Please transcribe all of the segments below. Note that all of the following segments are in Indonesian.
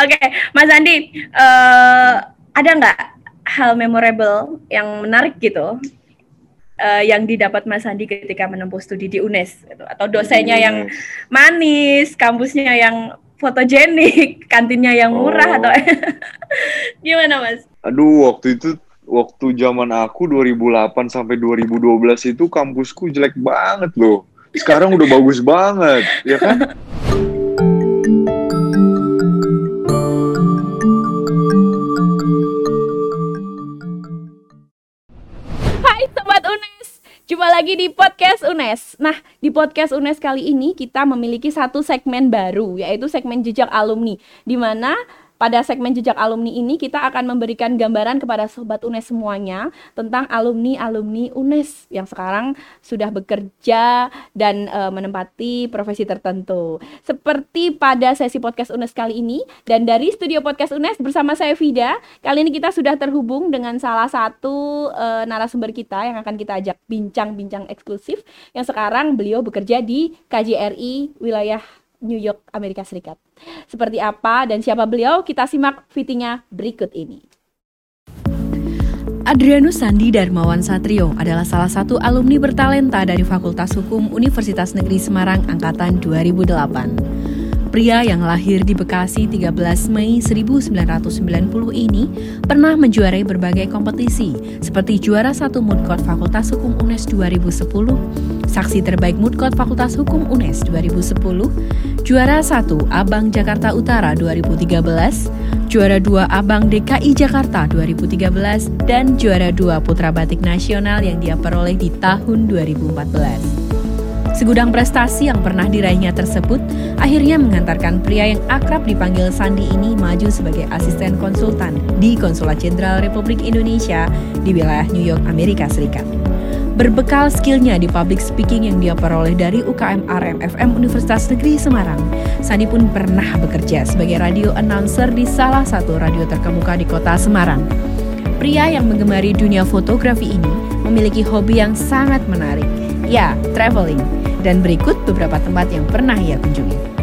Oke, okay. Mas Andi, uh, ada nggak hal memorable yang menarik gitu uh, yang didapat Mas Andi ketika menempuh studi di UNES gitu? atau dosennya yang manis, kampusnya yang fotogenik, kantinnya yang murah oh. atau gimana Mas? Aduh, waktu itu waktu zaman aku 2008 sampai 2012 itu kampusku jelek banget loh. Sekarang udah bagus banget, ya kan? Jumpa lagi di podcast UNES. Nah, di podcast UNES kali ini kita memiliki satu segmen baru, yaitu segmen jejak alumni, di mana pada segmen jejak alumni ini kita akan memberikan gambaran kepada sobat UNES semuanya tentang alumni-alumni UNES yang sekarang sudah bekerja dan e, menempati profesi tertentu. Seperti pada sesi podcast UNES kali ini dan dari studio podcast UNES bersama saya Vida, kali ini kita sudah terhubung dengan salah satu e, narasumber kita yang akan kita ajak bincang-bincang eksklusif yang sekarang beliau bekerja di KJRI wilayah New York, Amerika Serikat. Seperti apa dan siapa beliau? Kita simak fitinya berikut ini. Adrianus Sandi Darmawan Satrio adalah salah satu alumni bertalenta dari Fakultas Hukum Universitas Negeri Semarang Angkatan 2008. Pria yang lahir di Bekasi 13 Mei 1990 ini pernah menjuarai berbagai kompetisi seperti juara satu Court Fakultas Hukum UNES 2010, saksi terbaik Court Fakultas Hukum UNES 2010, juara satu Abang Jakarta Utara 2013, juara dua Abang DKI Jakarta 2013, dan juara dua Putra Batik Nasional yang dia peroleh di tahun 2014. Segudang prestasi yang pernah diraihnya tersebut akhirnya mengantarkan pria yang akrab dipanggil Sandi ini maju sebagai asisten konsultan di Konsulat Jenderal Republik Indonesia di wilayah New York, Amerika Serikat. Berbekal skillnya di public speaking yang dia peroleh dari UKM RMFM Universitas Negeri Semarang, Sandi pun pernah bekerja sebagai radio announcer di salah satu radio terkemuka di kota Semarang. Pria yang menggemari dunia fotografi ini memiliki hobi yang sangat menarik, ya, traveling. Dan berikut beberapa tempat yang pernah ia kunjungi.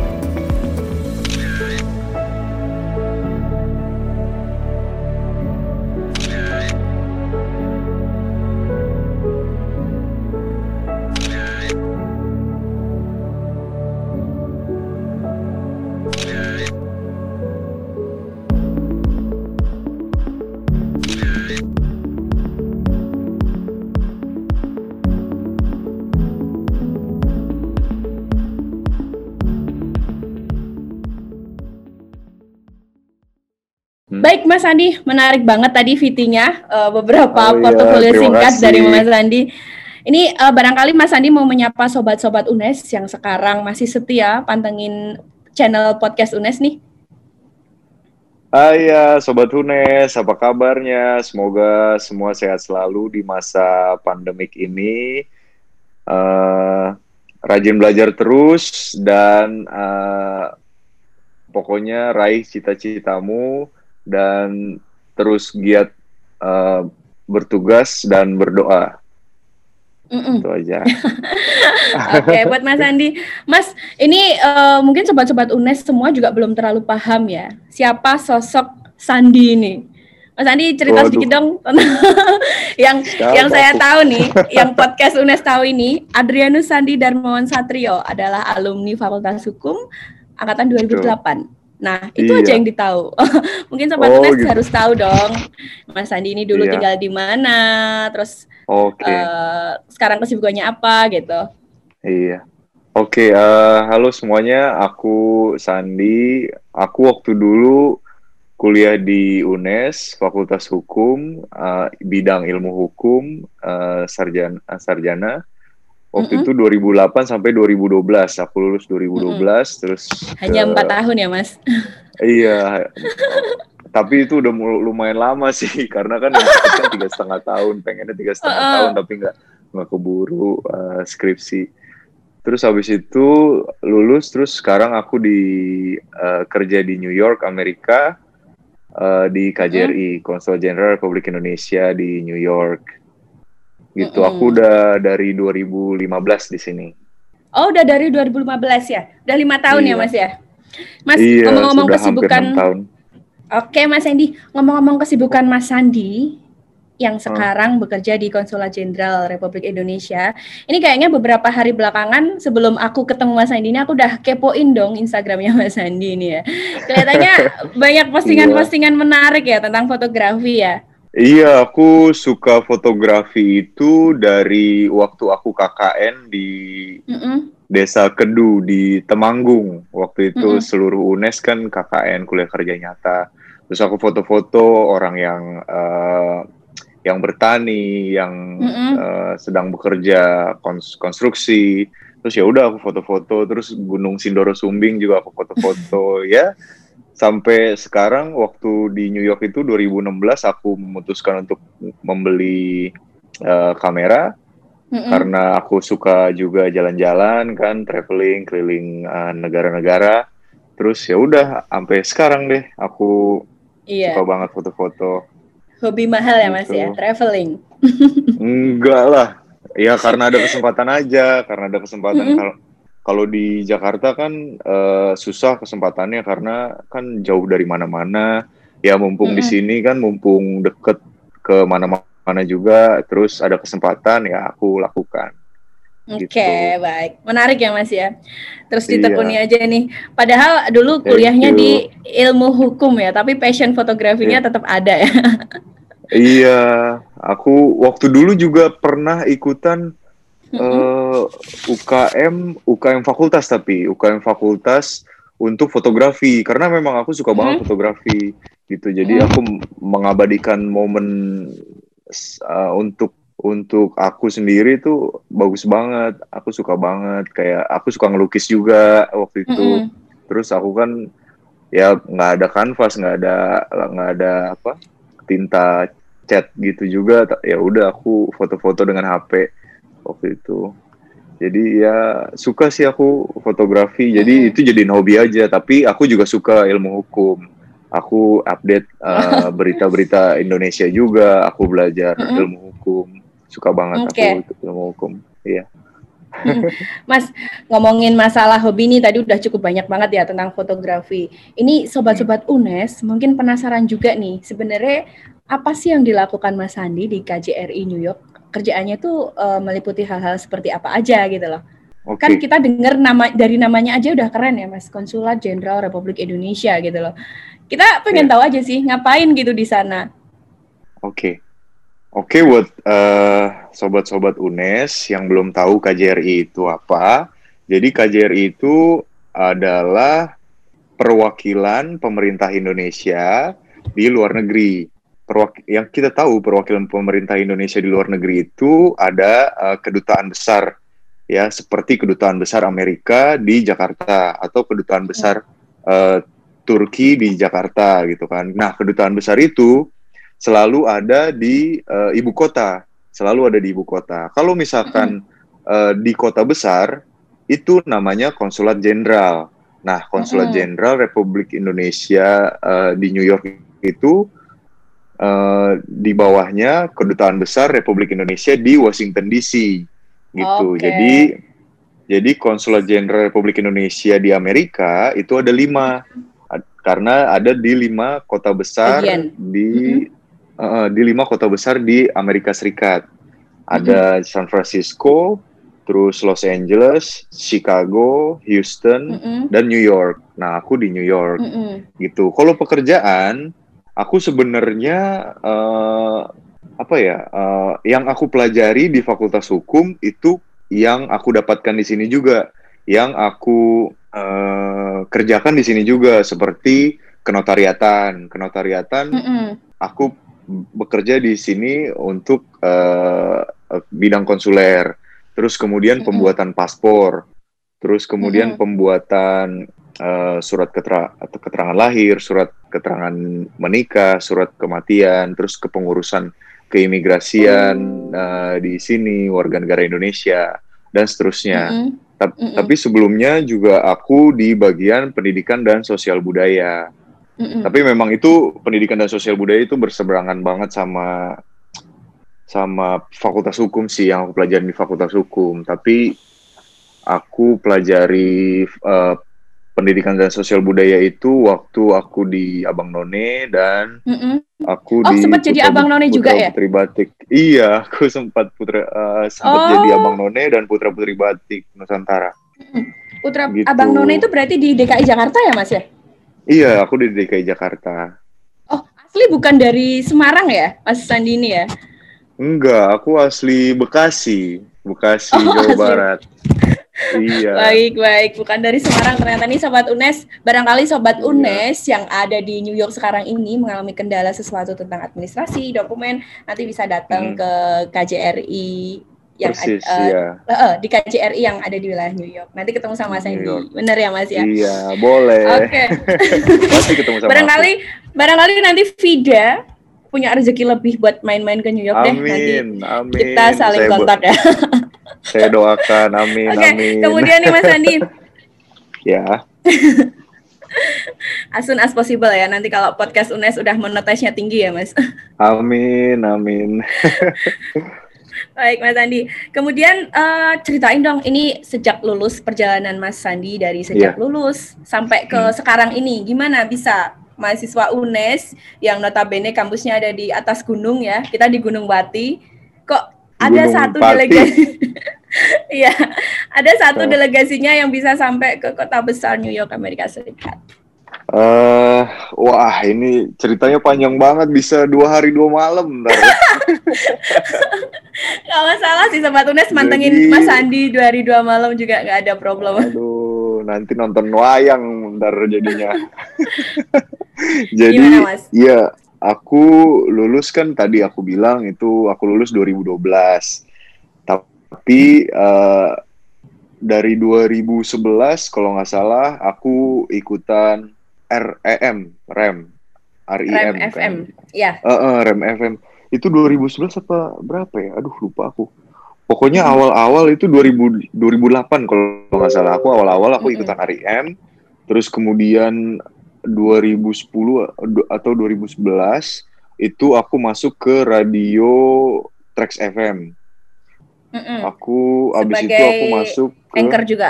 Mas Andi, menarik banget tadi VT-nya uh, beberapa oh, iya, portofolio singkat kasih. dari Mas Andi. Ini uh, barangkali Mas Andi mau menyapa sobat-sobat UNES yang sekarang masih setia pantengin channel podcast UNES nih. Ah ya, sobat UNES, apa kabarnya? Semoga semua sehat selalu di masa pandemik ini. Uh, rajin belajar terus dan uh, pokoknya raih cita-citamu dan terus giat uh, bertugas dan berdoa. Mm-mm. Itu aja. Oke, okay, buat Mas Andi, Mas, ini uh, mungkin sobat-sobat UNES semua juga belum terlalu paham ya, siapa sosok Sandi ini. Mas Andi cerita Waduh. sedikit dong yang Siapa yang saya tahu nih, yang podcast UNES tahu ini, Adrianus Sandi Darmawan Satrio adalah alumni Fakultas Hukum angkatan 2008. Betul. Nah, itu iya. aja yang ditahu. Mungkin sobat oh, gitu. harus tahu dong, Mas Sandi ini dulu iya. tinggal di mana, terus okay. uh, eh, sekarang kesibukannya apa gitu. Iya. Oke, okay, uh, eh, halo semuanya. Aku Sandi. Aku waktu dulu kuliah di UNES, Fakultas Hukum, uh, bidang ilmu hukum, uh, sarjana, sarjana Waktu mm -hmm. itu 2008 sampai 2012. Aku lulus 2012 mm -hmm. terus hanya empat ke... tahun ya, Mas? iya. tapi itu udah lumayan lama sih karena kan kan tiga setengah tahun, pengennya tiga setengah uh tahun tapi nggak nggak keburu uh, skripsi. Terus habis itu lulus, terus sekarang aku di uh, kerja di New York, Amerika, uh, di KJRI, mm -hmm. Konsul Jenderal Republik Indonesia di New York gitu. Mm -hmm. Aku udah dari 2015 di sini. Oh, udah dari 2015 ya? Udah lima tahun ya, iya. ya, Mas ya? Mas, iya, ngomong-ngomong kesibukan. tahun. Oke, Mas Andi, ngomong-ngomong kesibukan Mas Sandi yang Hmm. sekarang bekerja di Konsulat Jenderal Republik Indonesia. Ini kayaknya beberapa hari belakangan sebelum aku ketemu Mas Sandi ini aku udah kepoin dong Instagramnya Mas Sandi ini ya. Kelihatannya banyak postingan-postingan menarik ya tentang fotografi ya. Iya, aku suka fotografi itu dari waktu aku KKN di Mm-mm. Desa Kedu di Temanggung. Waktu itu Mm-mm. seluruh UNES kan KKN kuliah kerja nyata. Terus aku foto-foto orang yang eh, yang bertani, yang Mm-mm. eh, sedang bekerja kons- konstruksi. Terus ya udah aku foto-foto. Terus Gunung Sindoro Sumbing juga aku foto-foto. ya sampai sekarang waktu di New York itu 2016 aku memutuskan untuk membeli eh, kamera Mm-mm. karena aku suka juga jalan-jalan kan traveling keliling uh, negara-negara terus ya udah sampai sekarang deh aku Iya, suka banget foto-foto hobi mahal ya Mas Gitu. ya, traveling. enggak lah ya karena ada kesempatan aja karena ada kesempatan Mm-mm. kalau kalau di Jakarta kan eh, susah kesempatannya karena kan jauh dari mana-mana ya mumpung di Mm-mm. sini kan mumpung deket ke mana-mana juga terus ada kesempatan ya aku lakukan Oke, Gitu. baik. Menarik ya Mas ya. Terus Iya. ditekuni aja nih. Padahal dulu kuliahnya di ilmu hukum ya, tapi passion fotografinya Iya. tetap ada ya. Iya, aku waktu dulu juga pernah ikutan eh, UKM, UKM fakultas tapi UKM fakultas untuk fotografi karena memang aku suka banget Mhm. fotografi gitu. Jadi Mhm. aku mengabadikan momen eh, untuk untuk aku sendiri itu bagus banget. Aku suka banget kayak aku suka ngelukis juga waktu itu. Terus aku kan ya nggak ada kanvas, nggak ada nggak ada apa tinta cat gitu juga. Ya udah aku foto-foto dengan HP waktu itu. Jadi ya suka sih aku fotografi. Jadi Mm-mm. itu jadiin hobi aja. Tapi aku juga suka ilmu hukum. Aku update uh, berita-berita Indonesia juga. Aku belajar Mm-mm. ilmu hukum. Suka banget Oke. aku ilmu hukum. Iya. Mas, ngomongin masalah hobi ini tadi udah cukup banyak banget ya tentang fotografi. Ini sobat-sobat UNES mungkin penasaran juga nih, sebenarnya apa sih yang dilakukan Mas Sandi di KJRI New York? Kerjaannya tuh eh, meliputi hal-hal seperti apa aja gitu loh. Oke. Kan kita dengar nama dari namanya aja udah keren ya Mas, Konsulat Jenderal Republik Indonesia gitu loh. Kita pengen Iya. tahu aja sih ngapain gitu di sana. Oke. Oke buat eh, sobat-sobat UNES yang belum tahu KJRI itu apa. Jadi KJRI itu adalah perwakilan pemerintah Indonesia di luar negeri. Perwak- yang kita tahu perwakilan pemerintah Indonesia di luar negeri itu ada eh, kedutaan besar ya seperti kedutaan besar Amerika di Jakarta atau kedutaan besar eh, Turki di Jakarta gitu kan. Nah, kedutaan besar itu selalu ada di eh, ibu kota, selalu ada di ibu kota. Kalau misalkan eh, di kota besar itu namanya konsulat jenderal. Nah, konsulat Mm-mm. jenderal Republik Indonesia eh, di New York itu eh, di bawahnya kedutaan besar Republik Indonesia di Washington DC gitu. Oke. Jadi jadi konsulat jenderal Republik Indonesia di Amerika itu ada lima karena ada di lima kota besar Bagian. di eh, di lima kota besar di Amerika Serikat. Ada San Francisco, terus Los Angeles, Chicago, Houston, Mm-mm. dan New York. Nah, aku di New York Mm-mm. gitu. Kalau pekerjaan, aku sebenarnya eh, apa ya? eh, yang aku pelajari di Fakultas Hukum itu yang aku dapatkan di sini juga, yang aku eh, kerjakan di sini juga seperti kenotariatan. Kenotariatan, Mm-mm. aku bekerja di sini untuk eh, bidang konsuler. Terus kemudian Mm-mm. pembuatan paspor. Terus kemudian Mm-mm. pembuatan eh, surat ketera- atau keterangan lahir, surat keterangan menikah, surat kematian, terus kepengurusan keimigrasian eh, di sini warga negara Indonesia dan seterusnya. Mm-mm. Tap- Mm-mm. Tapi sebelumnya juga aku di bagian pendidikan dan sosial budaya. Mm-mm. Tapi memang itu pendidikan dan sosial budaya itu berseberangan banget sama sama fakultas hukum sih yang aku pelajari di fakultas hukum. Tapi aku pelajari eh, pendidikan dan sosial budaya itu waktu aku di Abang None dan Mm-mm. aku Oh, di sempat jadi Putra- Abang None juga Putra ya? Putri Batik. Iya, aku sempat putra eh, sempat Oh. jadi Abang None dan Putra Putri Batik Nusantara. Putra Gitu. Abang None itu berarti di DKI Jakarta ya, Mas ya? Iya, aku di DKI Jakarta. Oh, asli bukan dari Semarang ya, Mas Sandi ini ya? Enggak, aku asli Bekasi, Bekasi, Oh, Jawa asli. Barat. Iya. Baik, baik. Bukan dari Semarang. Ternyata nih Sobat UNES, barangkali Sobat Iya. UNES yang ada di New York sekarang ini mengalami kendala sesuatu tentang administrasi, dokumen, nanti bisa datang Hmm. ke KJRI yang Persis, ad- iya. eh, eh, di KJRI yang ada di wilayah New York. Nanti ketemu sama Sandy. Bener ya, Mas ya? Iya, boleh. Oke. Pasti ketemu sama barangkali barangkali nanti Vida punya rezeki lebih buat main-main ke New York aku. deh nanti. Amin, amin. Kita saling kontak ya. Saya doakan, amin, Oke, amin. kemudian nih Mas Andi, ya, as soon as possible ya. Nanti kalau podcast UNES udah monetasinya tinggi ya, Mas. amin, amin. Baik, Mas Andi. Kemudian eh, ceritain dong, ini sejak lulus perjalanan Mas Sandi dari sejak Iya. lulus sampai ke Hmm. sekarang ini, gimana bisa mahasiswa UNES yang notabene kampusnya ada di atas gunung ya, kita di Gunung Bati, kok ada Gunung satu Pati. delegasi, iya, ada satu Oh. delegasinya yang bisa sampai ke kota besar New York Amerika Serikat. eh wah, ini ceritanya panjang banget, bisa dua hari dua malam. ntar. Gak masalah sih Sobat UNES mantengin Jadi- Mas Sandi dua hari dua malam juga nggak ada problem. Aduh, nanti nonton wayang ntar jadinya. Jadi, Gimana Mas? Iya, aku lulus kan tadi aku bilang itu aku lulus 2012. Tapi eh, dari 2011 kalau nggak salah aku ikutan REM, REM, REM, Rem kan. FM, ya. Eh, eh, REM FM. Itu 2011 apa berapa ya? Aduh lupa aku. Pokoknya awal-awal itu 2000 2008 kalau nggak salah. Aku awal-awal aku ikutan REM. Terus kemudian 2010 atau 2011 itu aku masuk ke radio Trax FM. Mm-mm. Aku abis itu Sebagai aku masuk ke Anchor juga.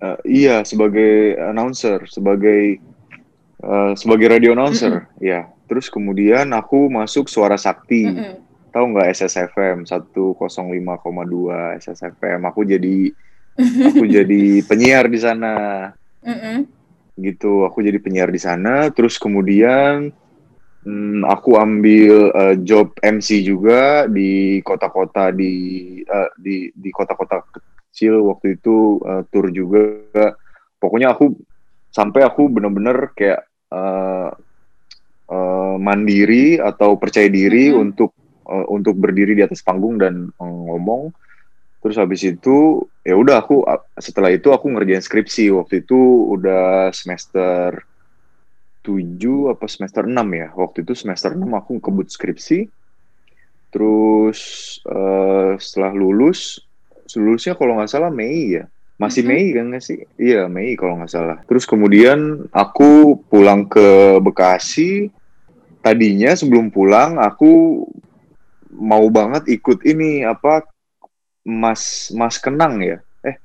eh, iya sebagai announcer, sebagai eh, sebagai radio announcer, ya. Terus kemudian aku masuk Suara Sakti. Mm-mm. Tahu nggak SSFM 105,2 SSFM. Aku jadi aku jadi penyiar di sana. Mm-mm. Gitu. Aku jadi penyiar di sana. Terus kemudian hmm, aku ambil eh, job MC juga di kota-kota di eh, di di kota-kota kecil waktu itu eh, tour juga. Pokoknya aku sampai aku bener-bener kayak eh, eh, mandiri atau percaya diri Mhm. untuk eh, untuk berdiri di atas panggung dan eh, ngomong terus habis itu ya udah aku setelah itu aku ngerjain skripsi. Waktu itu udah semester 7 apa semester 6 ya. Waktu itu semester 6 aku kebut skripsi. Terus eh, setelah lulus lulusnya kalau nggak salah Mei ya. Masih. Mei kan nggak sih? Iya Mei kalau nggak salah. Terus kemudian aku pulang ke Bekasi. Tadinya sebelum pulang aku mau banget ikut ini apa Mas Mas Kenang ya eh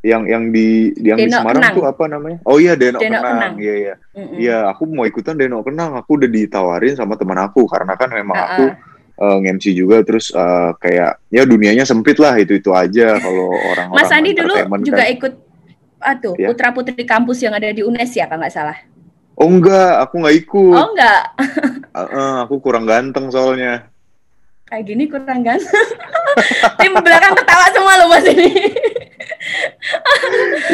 yang yang di yang di Semarang Kenang. tuh apa namanya oh iya Deno, Deno Kenang iya iya. Iya, aku mau ikutan Deno Kenang. Aku udah ditawarin sama teman aku karena kan memang Ah, aku uh, nge-MC juga terus uh, kayak ya dunianya sempit lah itu itu aja kalau orang-orang Mas Andi dulu juga kan. ikut aduh Ya. putra putri kampus yang ada di UNES ya kalau nggak salah. Oh enggak, aku nggak ikut. Oh enggak, Uh, uh, aku kurang ganteng soalnya. Kayak gini kurang kan? Tim belakang ketawa semua loh mas ini.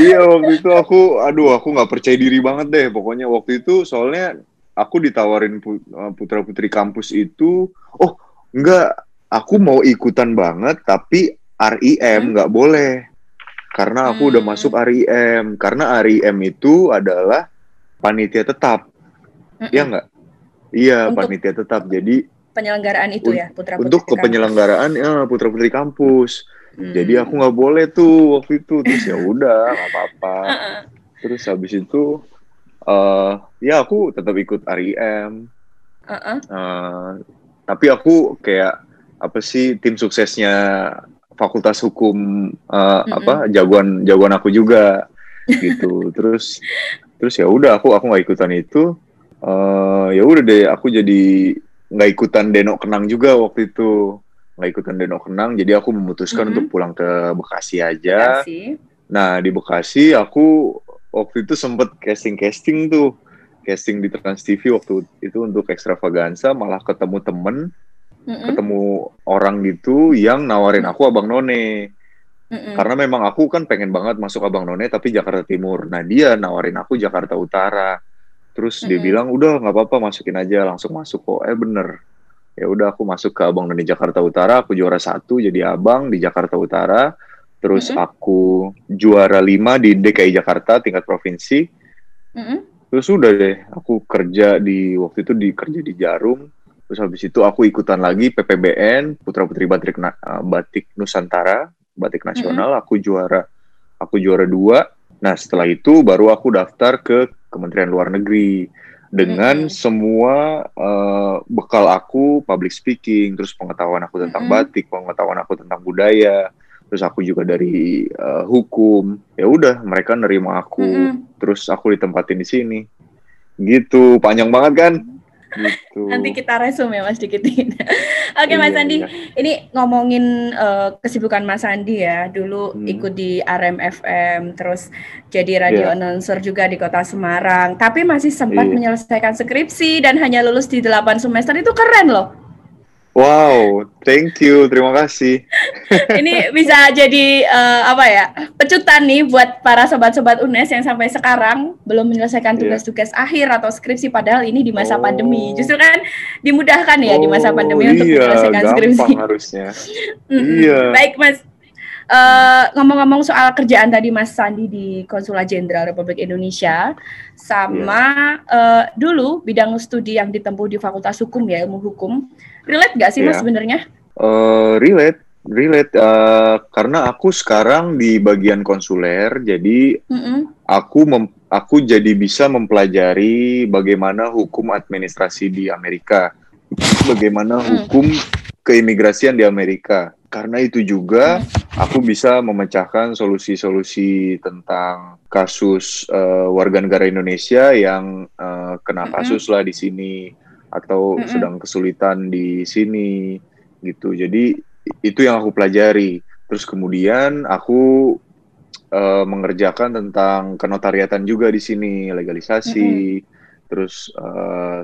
iya waktu itu aku, aduh aku nggak percaya diri banget deh. Pokoknya waktu itu soalnya aku ditawarin putra putri kampus itu, oh enggak, aku mau ikutan banget tapi RIM Hmm. nggak boleh karena aku udah Hmm. masuk RIM karena RIM itu adalah panitia tetap Mm-mm. ya nggak iya Untuk panitia tetap jadi Penyelenggaraan itu ya putra putri. untuk kepenyelenggaraan ya putra putri kampus Hmm. jadi aku nggak boleh tuh waktu itu terus ya udah nggak apa-apa terus habis itu eh ya aku tetap ikut RIM Uh-uh. Eh, tapi aku kayak apa sih tim suksesnya fakultas hukum eh, Mm-mm. apa jagoan jagoan aku juga gitu terus terus ya udah aku aku nggak ikutan itu uh, ya udah deh aku jadi nggak ikutan denok kenang juga waktu itu nggak ikutan denok kenang jadi aku memutuskan mm -hmm. untuk pulang ke Bekasi aja Bekasi. nah di Bekasi aku waktu itu sempet casting casting tuh casting di Trans TV waktu itu untuk extravaganza malah ketemu temen mm-hmm. ketemu orang gitu yang nawarin aku abang none mm-hmm. karena memang aku kan pengen banget masuk abang none tapi Jakarta Timur nah dia nawarin aku Jakarta Utara terus mm-hmm. dia bilang udah nggak apa-apa masukin aja langsung masuk kok eh bener ya udah aku masuk ke abang none Jakarta Utara aku juara satu jadi abang di Jakarta Utara terus mm-hmm. aku juara lima di DKI Jakarta tingkat provinsi mm-hmm. terus udah deh aku kerja di waktu itu di kerja di Jarum Terus habis itu aku ikutan lagi PPBN Putra Putri Batik uh, Batik Nusantara Batik Nasional. Mm -hmm. Aku juara aku juara dua. Nah setelah itu baru aku daftar ke Kementerian Luar Negeri dengan mm -hmm. semua uh, bekal aku public speaking, terus pengetahuan aku tentang mm -hmm. batik, pengetahuan aku tentang budaya, terus aku juga dari uh, hukum. Ya udah mereka nerima aku, mm -hmm. terus aku ditempatin di sini. Gitu panjang banget kan? Gitu. Nanti kita resume ya Mas dikitin. Oke okay, Mas iya, Andi, iya. ini ngomongin uh, kesibukan Mas Andi ya. Dulu hmm. ikut di RMFM, terus jadi radio yeah. announcer juga di Kota Semarang. Tapi masih sempat yeah. menyelesaikan skripsi dan hanya lulus di 8 semester itu keren loh. Wow, thank you, terima kasih. Ini bisa jadi uh, apa ya pecutan nih buat para sobat-sobat UNES yang sampai sekarang belum menyelesaikan iya. tugas-tugas yeah. akhir atau skripsi padahal ini di masa oh. pandemi. Justru kan dimudahkan ya oh, di masa pandemi iya, untuk menyelesaikan skripsi. harusnya. iya. Baik Mas, Uh, ngomong-ngomong soal kerjaan tadi Mas Sandi di Konsulat Jenderal Republik Indonesia, sama yeah. uh, dulu bidang studi yang ditempuh di Fakultas Hukum ya ilmu hukum, relate gak sih yeah. Mas sebenarnya? Uh, relate, relate uh, karena aku sekarang di bagian konsuler, jadi mm -hmm. aku mem aku jadi bisa mempelajari bagaimana hukum administrasi di Amerika, bagaimana mm. hukum keimigrasian di Amerika karena itu juga aku bisa memecahkan solusi-solusi tentang kasus uh, warga negara Indonesia yang uh, kena kasus lah di sini atau sedang kesulitan di sini gitu. Jadi itu yang aku pelajari. Terus kemudian aku uh, mengerjakan tentang kenotariatan juga di sini, legalisasi, terus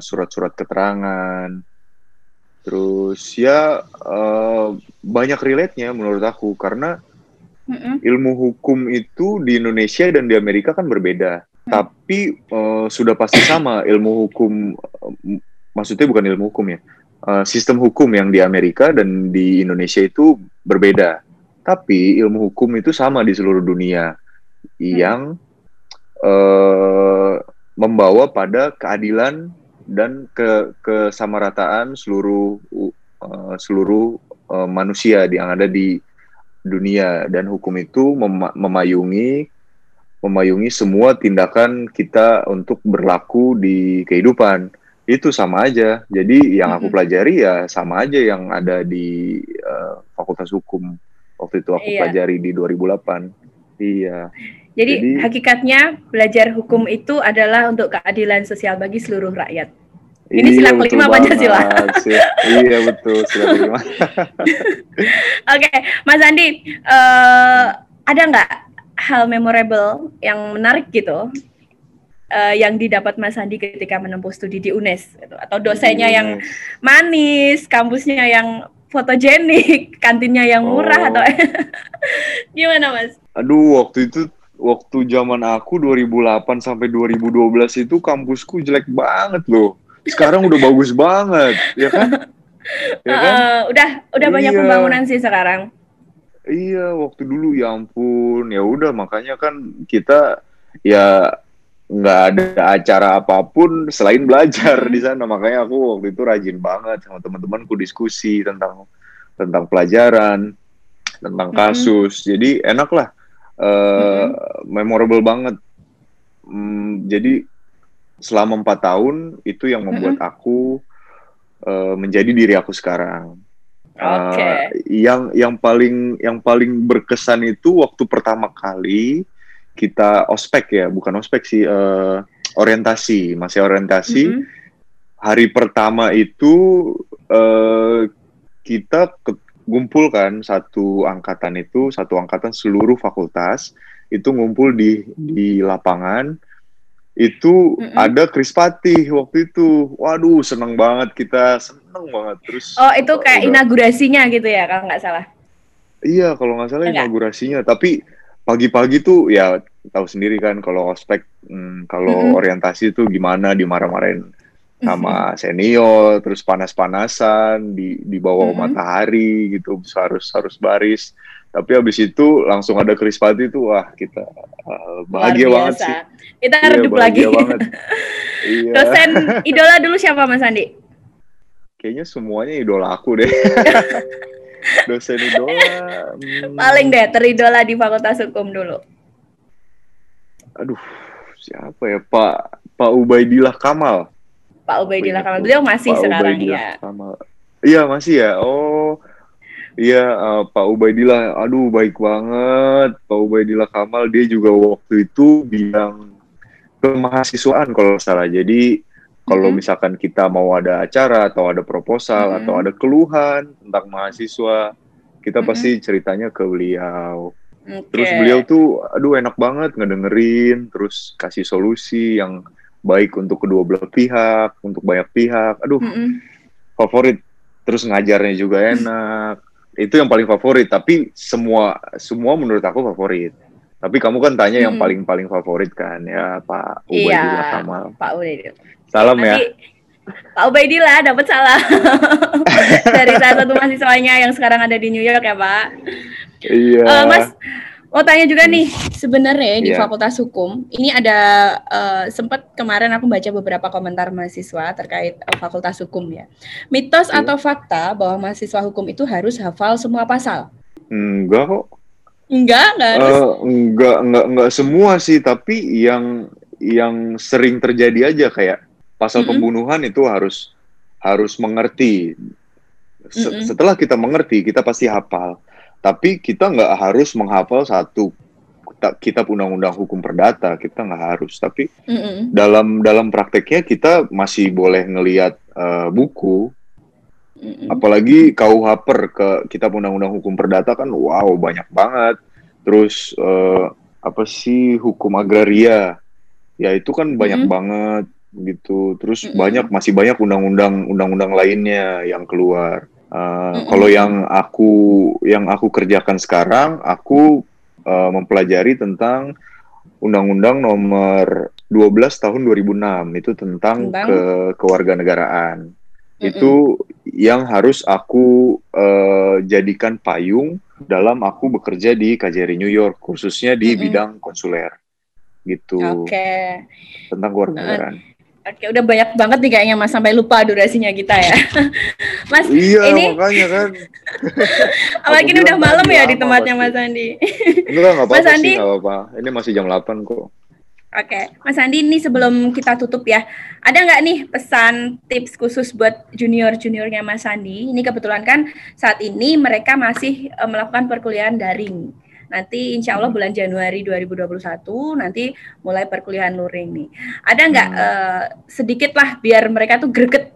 surat-surat uh, keterangan Terus ya uh, banyak relate-nya menurut aku karena mm-hmm. ilmu hukum itu di Indonesia dan di Amerika kan berbeda. Mm. Tapi uh, sudah pasti sama ilmu hukum uh, maksudnya bukan ilmu hukum ya. Uh, sistem hukum yang di Amerika dan di Indonesia itu berbeda. Tapi ilmu hukum itu sama di seluruh dunia yang uh, membawa pada keadilan dan ke kesamarataan seluruh uh, seluruh uh, manusia yang ada di dunia. Dan hukum itu mem memayungi memayungi semua tindakan kita untuk berlaku di kehidupan. Itu sama aja. Jadi yang aku pelajari ya sama aja yang ada di uh, Fakultas Hukum. Waktu itu aku iya. pelajari di 2008 iya jadi, Jadi hakikatnya belajar hukum itu adalah untuk keadilan sosial bagi seluruh rakyat. Ini iya, sila kelima Pancasila. iya betul sila kelima. Oke, okay, Mas Andi, uh, ada nggak hal memorable yang menarik gitu uh, yang didapat Mas Andi ketika menempuh studi di UNES gitu? atau dosennya yes. yang manis, kampusnya yang fotogenik, kantinnya yang murah oh. atau gimana Mas? Aduh, waktu itu waktu zaman aku 2008 sampai 2012 itu kampusku jelek banget loh. Sekarang udah bagus banget, ya kan? Ya kan? Uh, udah udah iya. banyak pembangunan sih sekarang. Iya, waktu dulu ya ampun, ya udah makanya kan kita ya nggak ada acara apa pun selain belajar di sana. Makanya aku waktu itu rajin banget sama teman-temanku diskusi tentang tentang pelajaran, tentang kasus. Mm -hmm. Jadi enak lah uh, memorable banget. Hmm, jadi selama empat tahun itu yang membuat mm -hmm. aku uh, menjadi diri aku sekarang. Okay. Uh, yang yang paling yang paling berkesan itu waktu pertama kali kita ospek ya, bukan ospek sih, uh, orientasi, masih orientasi. Mm -hmm. Hari pertama itu uh, kita ngumpul kan satu angkatan itu, satu angkatan seluruh fakultas itu ngumpul di di lapangan itu mm -hmm. ada Krispati waktu itu. Waduh, seneng banget kita, seneng banget. Terus Oh, itu kayak udah, inaugurasinya gitu ya, kalau nggak salah. Iya, kalau nggak salah Enggak. inaugurasinya. Tapi pagi-pagi tuh ya tahu sendiri kan kalau ospek, hmm, kalau mm -hmm. orientasi itu gimana dimarah-marahin sama senior, terus panas-panasan di di bawah mm -hmm. matahari gitu, harus harus baris. Tapi habis itu langsung ada Krispati itu wah kita uh, bahagia banget sih. Kita iya, redup lagi. Banget. iya. Dosen idola dulu siapa Mas Andi? Kayaknya semuanya idola aku deh. dosen idola hmm. paling deh teridola di Fakultas Hukum dulu aduh siapa ya Pak Pak Ubaidillah Kamal Pak Ubaidillah Kamal beliau masih Pak sekarang Ubaidillah ya Kamal. iya masih ya oh Iya, uh, Pak Ubaidillah, aduh baik banget. Pak Ubaidillah Kamal, dia juga waktu itu bilang kemahasiswaan kalau salah. Jadi kalau hmm. misalkan kita mau ada acara atau ada proposal hmm. atau ada keluhan tentang mahasiswa, kita hmm. pasti ceritanya ke beliau. Okay. Terus beliau tuh, aduh enak banget ngedengerin, terus kasih solusi yang baik untuk kedua belah pihak, untuk banyak pihak. Aduh, hmm. favorit. Terus ngajarnya juga enak. Itu yang paling favorit. Tapi semua semua menurut aku favorit. Tapi kamu kan tanya hmm. yang paling-paling favorit kan ya Pak Ubaidillah iya. Pak Ubaidillah. Salam ya. Nanti, ya. Pak Ubaidillah dapat salah dari salah satu mahasiswanya yang sekarang ada di New York ya Pak. Iya. Uh, mas, mau tanya juga nih sebenarnya di yeah. Fakultas Hukum ini ada uh, sempat kemarin aku baca beberapa komentar mahasiswa terkait uh, Fakultas Hukum ya. Mitos yeah. atau fakta bahwa mahasiswa hukum itu harus hafal semua pasal? Enggak kok. Enggak, enggak harus. Uh, enggak, enggak, enggak semua sih, tapi yang yang sering terjadi aja kayak pasal mm -hmm. pembunuhan itu harus harus mengerti. Se mm -hmm. Setelah kita mengerti, kita pasti hafal. Tapi kita nggak harus menghafal satu kitab undang-undang hukum perdata, kita nggak harus. Tapi mm -hmm. dalam dalam prakteknya kita masih boleh ngelihat uh, buku. Mm -hmm. Apalagi ke kitab undang-undang hukum perdata kan, wow banyak banget. Terus uh, apa sih hukum agraria? Ya itu kan banyak mm -hmm. banget gitu. Terus mm -hmm. banyak masih banyak undang-undang undang-undang lainnya yang keluar. Uh, mm -hmm. Kalau yang aku yang aku kerjakan sekarang, aku uh, mempelajari tentang Undang-Undang Nomor 12 Tahun 2006 itu tentang Bang. ke kewarganegaraan. Mm -hmm. Itu yang harus aku uh, jadikan payung dalam aku bekerja di KJRI New York, khususnya di mm -hmm. bidang konsuler gitu. Oke. Okay. Tentang kewarganegaraan. Uh, Oke, udah banyak banget nih kayaknya Mas sampai lupa durasinya kita ya. mas, iya, ini makanya kan. Apalagi ini udah malam ya di tempatnya Mas Andi. Enggak, enggak apa-apa Mas Andi, sih, apa-apa. Ini masih jam 8 kok. Oke, Mas Andi ini sebelum kita tutup ya, ada nggak nih pesan tips khusus buat junior-juniornya Mas Andi? Ini kebetulan kan saat ini mereka masih uh, melakukan perkuliahan daring. Nanti insya Allah hmm. bulan Januari 2021 nanti mulai perkuliahan luring nih. Ada nggak hmm. uh, sedikit lah biar mereka tuh greget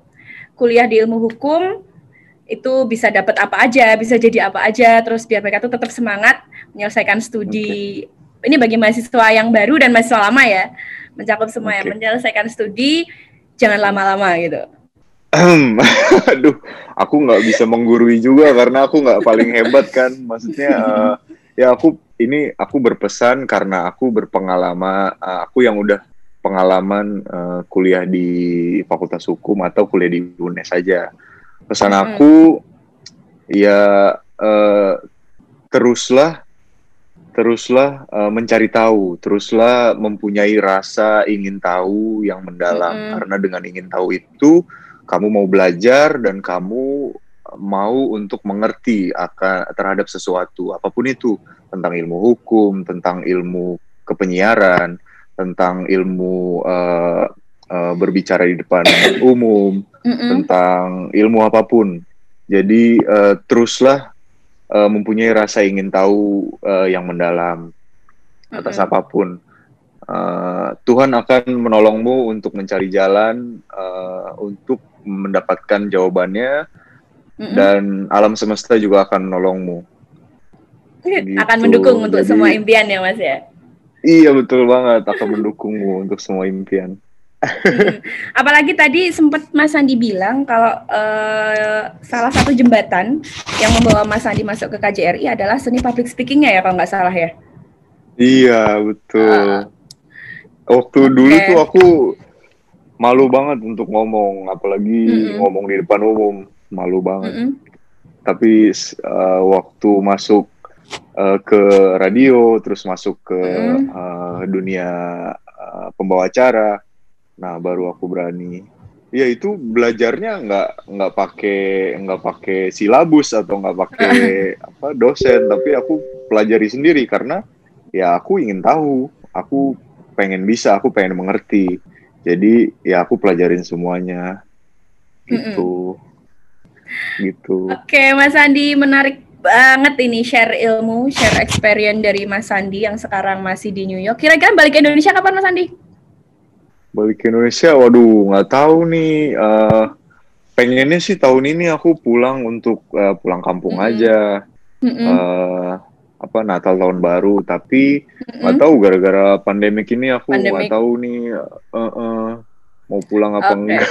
kuliah di ilmu hukum itu bisa dapat apa aja, bisa jadi apa aja, terus biar mereka tuh tetap semangat menyelesaikan studi. Okay. Ini bagi mahasiswa yang baru dan mahasiswa lama ya, mencakup semua okay. ya, menyelesaikan studi jangan lama-lama gitu. Aduh, aku nggak bisa menggurui juga karena aku nggak paling hebat kan. Maksudnya uh, Ya aku ini aku berpesan karena aku berpengalaman, uh, aku yang udah pengalaman uh, kuliah di Fakultas Hukum atau kuliah di UNES saja. Pesan hmm. aku ya uh, teruslah teruslah uh, mencari tahu, teruslah mempunyai rasa ingin tahu yang mendalam hmm. karena dengan ingin tahu itu kamu mau belajar dan kamu mau untuk mengerti akan terhadap sesuatu apa pun itu tentang ilmu hukum, tentang ilmu kepenyiaran, tentang ilmu uh, uh, berbicara di depan umum, mm -mm. tentang ilmu apa pun. Jadi uh, teruslah uh, mempunyai rasa ingin tahu uh, yang mendalam. atas apa pun. Uh, Tuhan akan menolongmu untuk mencari jalan uh, untuk mendapatkan jawabannya dan alam semesta juga akan menolongmu. Gitu. Akan mendukung untuk Jadi, semua impian ya Mas ya. Iya betul banget akan mendukungmu untuk semua impian. hmm. Apalagi tadi sempat Mas Andi bilang kalau uh, salah satu jembatan yang membawa Mas Andi masuk ke KJRI adalah seni public speakingnya ya kalau nggak salah ya. Iya betul. Uh, Waktu okay. dulu tuh aku malu banget untuk ngomong, apalagi mm -hmm. ngomong di depan umum, malu banget. Mm -hmm. Tapi uh, waktu masuk uh, ke radio, terus masuk ke mm -hmm. uh, dunia uh, pembawa acara, nah baru aku berani. Ya itu belajarnya nggak nggak pakai nggak pakai silabus atau nggak pakai apa dosen, tapi aku pelajari sendiri karena ya aku ingin tahu, aku pengen bisa, aku pengen mengerti jadi ya aku pelajarin semuanya gitu mm -mm. Gitu. Oke Mas Andi menarik banget ini share ilmu share experience dari Mas Andi yang sekarang masih di New York. Kira-kira balik ke Indonesia kapan Mas Andi? Balik ke Indonesia? Waduh nggak tahu nih. Uh, pengennya sih tahun ini aku pulang untuk uh, pulang kampung mm -hmm. aja. Mm -hmm. uh, apa Natal tahun baru. Tapi nggak mm-hmm. tahu gara-gara pandemik ini aku nggak tahu nih uh, uh, mau pulang apa okay. enggak.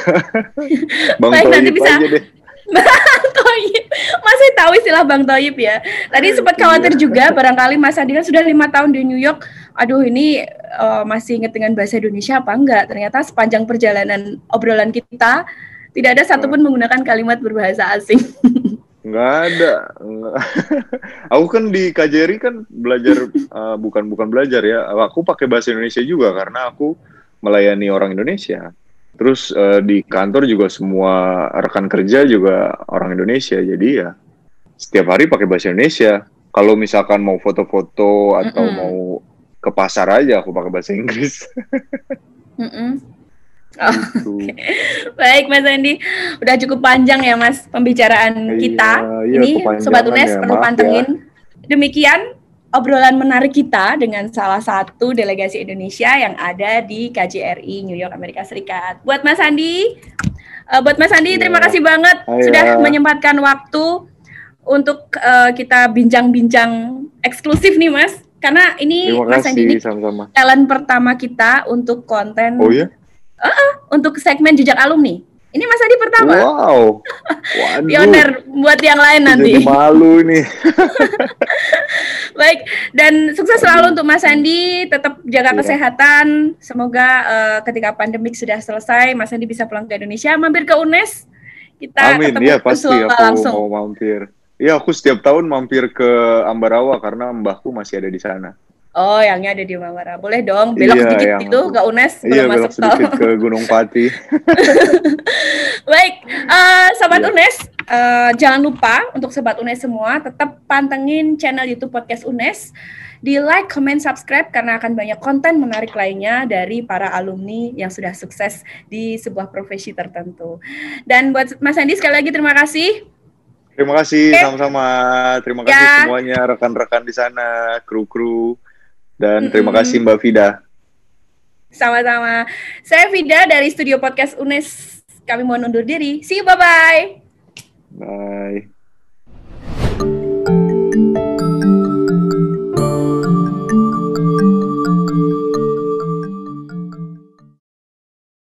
Bang Baik, Toyib bisa... aja deh Toyib masih tahu istilah Bang Toyib ya tadi sempat khawatir iya. juga barangkali Mas Andi kan sudah lima tahun di New York aduh ini uh, masih inget dengan bahasa Indonesia apa enggak ternyata sepanjang perjalanan obrolan kita tidak ada satupun menggunakan kalimat berbahasa asing Nggak ada. Nggak. aku kan di KJRI kan belajar uh, bukan bukan belajar ya. Aku pakai bahasa Indonesia juga karena aku melayani orang Indonesia. Terus uh, di kantor juga semua rekan kerja juga orang Indonesia. Jadi ya setiap hari pakai bahasa Indonesia. Kalau misalkan mau foto-foto atau mm -mm. mau ke pasar aja aku pakai bahasa Inggris. mm -mm. Oh, gitu. okay. Baik Mas Andi, udah cukup panjang ya Mas pembicaraan iya, kita. Iya, Ini Sobat UNES ya, perlu pantengin. Ya. Demikian obrolan menarik kita dengan salah satu delegasi Indonesia yang ada di KJRI New York Amerika Serikat. Buat Mas Andi, uh, buat Mas Andi terima kasih banget sudah menyempatkan waktu untuk uh, kita bincang-bincang eksklusif nih Mas. Karena ini Mas Andi ini talent pertama kita untuk konten oh, iya? Uh -uh, untuk segmen jejak alumni. Ini Mas Adi pertama. Wow. Waduh. Pioner buat yang lain nanti. Jadi malu ini. Baik, dan sukses selalu untuk Mas Andi. Tetap jaga yeah. kesehatan. Semoga uh, ketika pandemik sudah selesai, Mas Andi bisa pulang ke Indonesia, mampir ke UNES. Kita Amin. Iya pasti aku langsung. mau mampir. Iya, aku setiap tahun mampir ke Ambarawa karena mbahku masih ada di sana. Oh, yangnya ada di Mawara. Boleh dong, belok iya, sedikit itu ke UNES iya, belok masuk sedikit ke Gunung Pati. Baik, uh, sobat yeah. UNES, uh, jangan lupa untuk sobat UNES semua tetap pantengin channel YouTube Podcast UNES. Di like, comment, subscribe karena akan banyak konten menarik lainnya dari para alumni yang sudah sukses di sebuah profesi tertentu. Dan buat Mas Andi sekali lagi terima kasih. Terima kasih sama-sama. Terima kasih ya. semuanya rekan-rekan di sana, kru-kru. Dan terima kasih Mbak Vida. Sama-sama. Saya Vida dari Studio Podcast UNES. Kami mau undur diri. See you, bye-bye. Bye.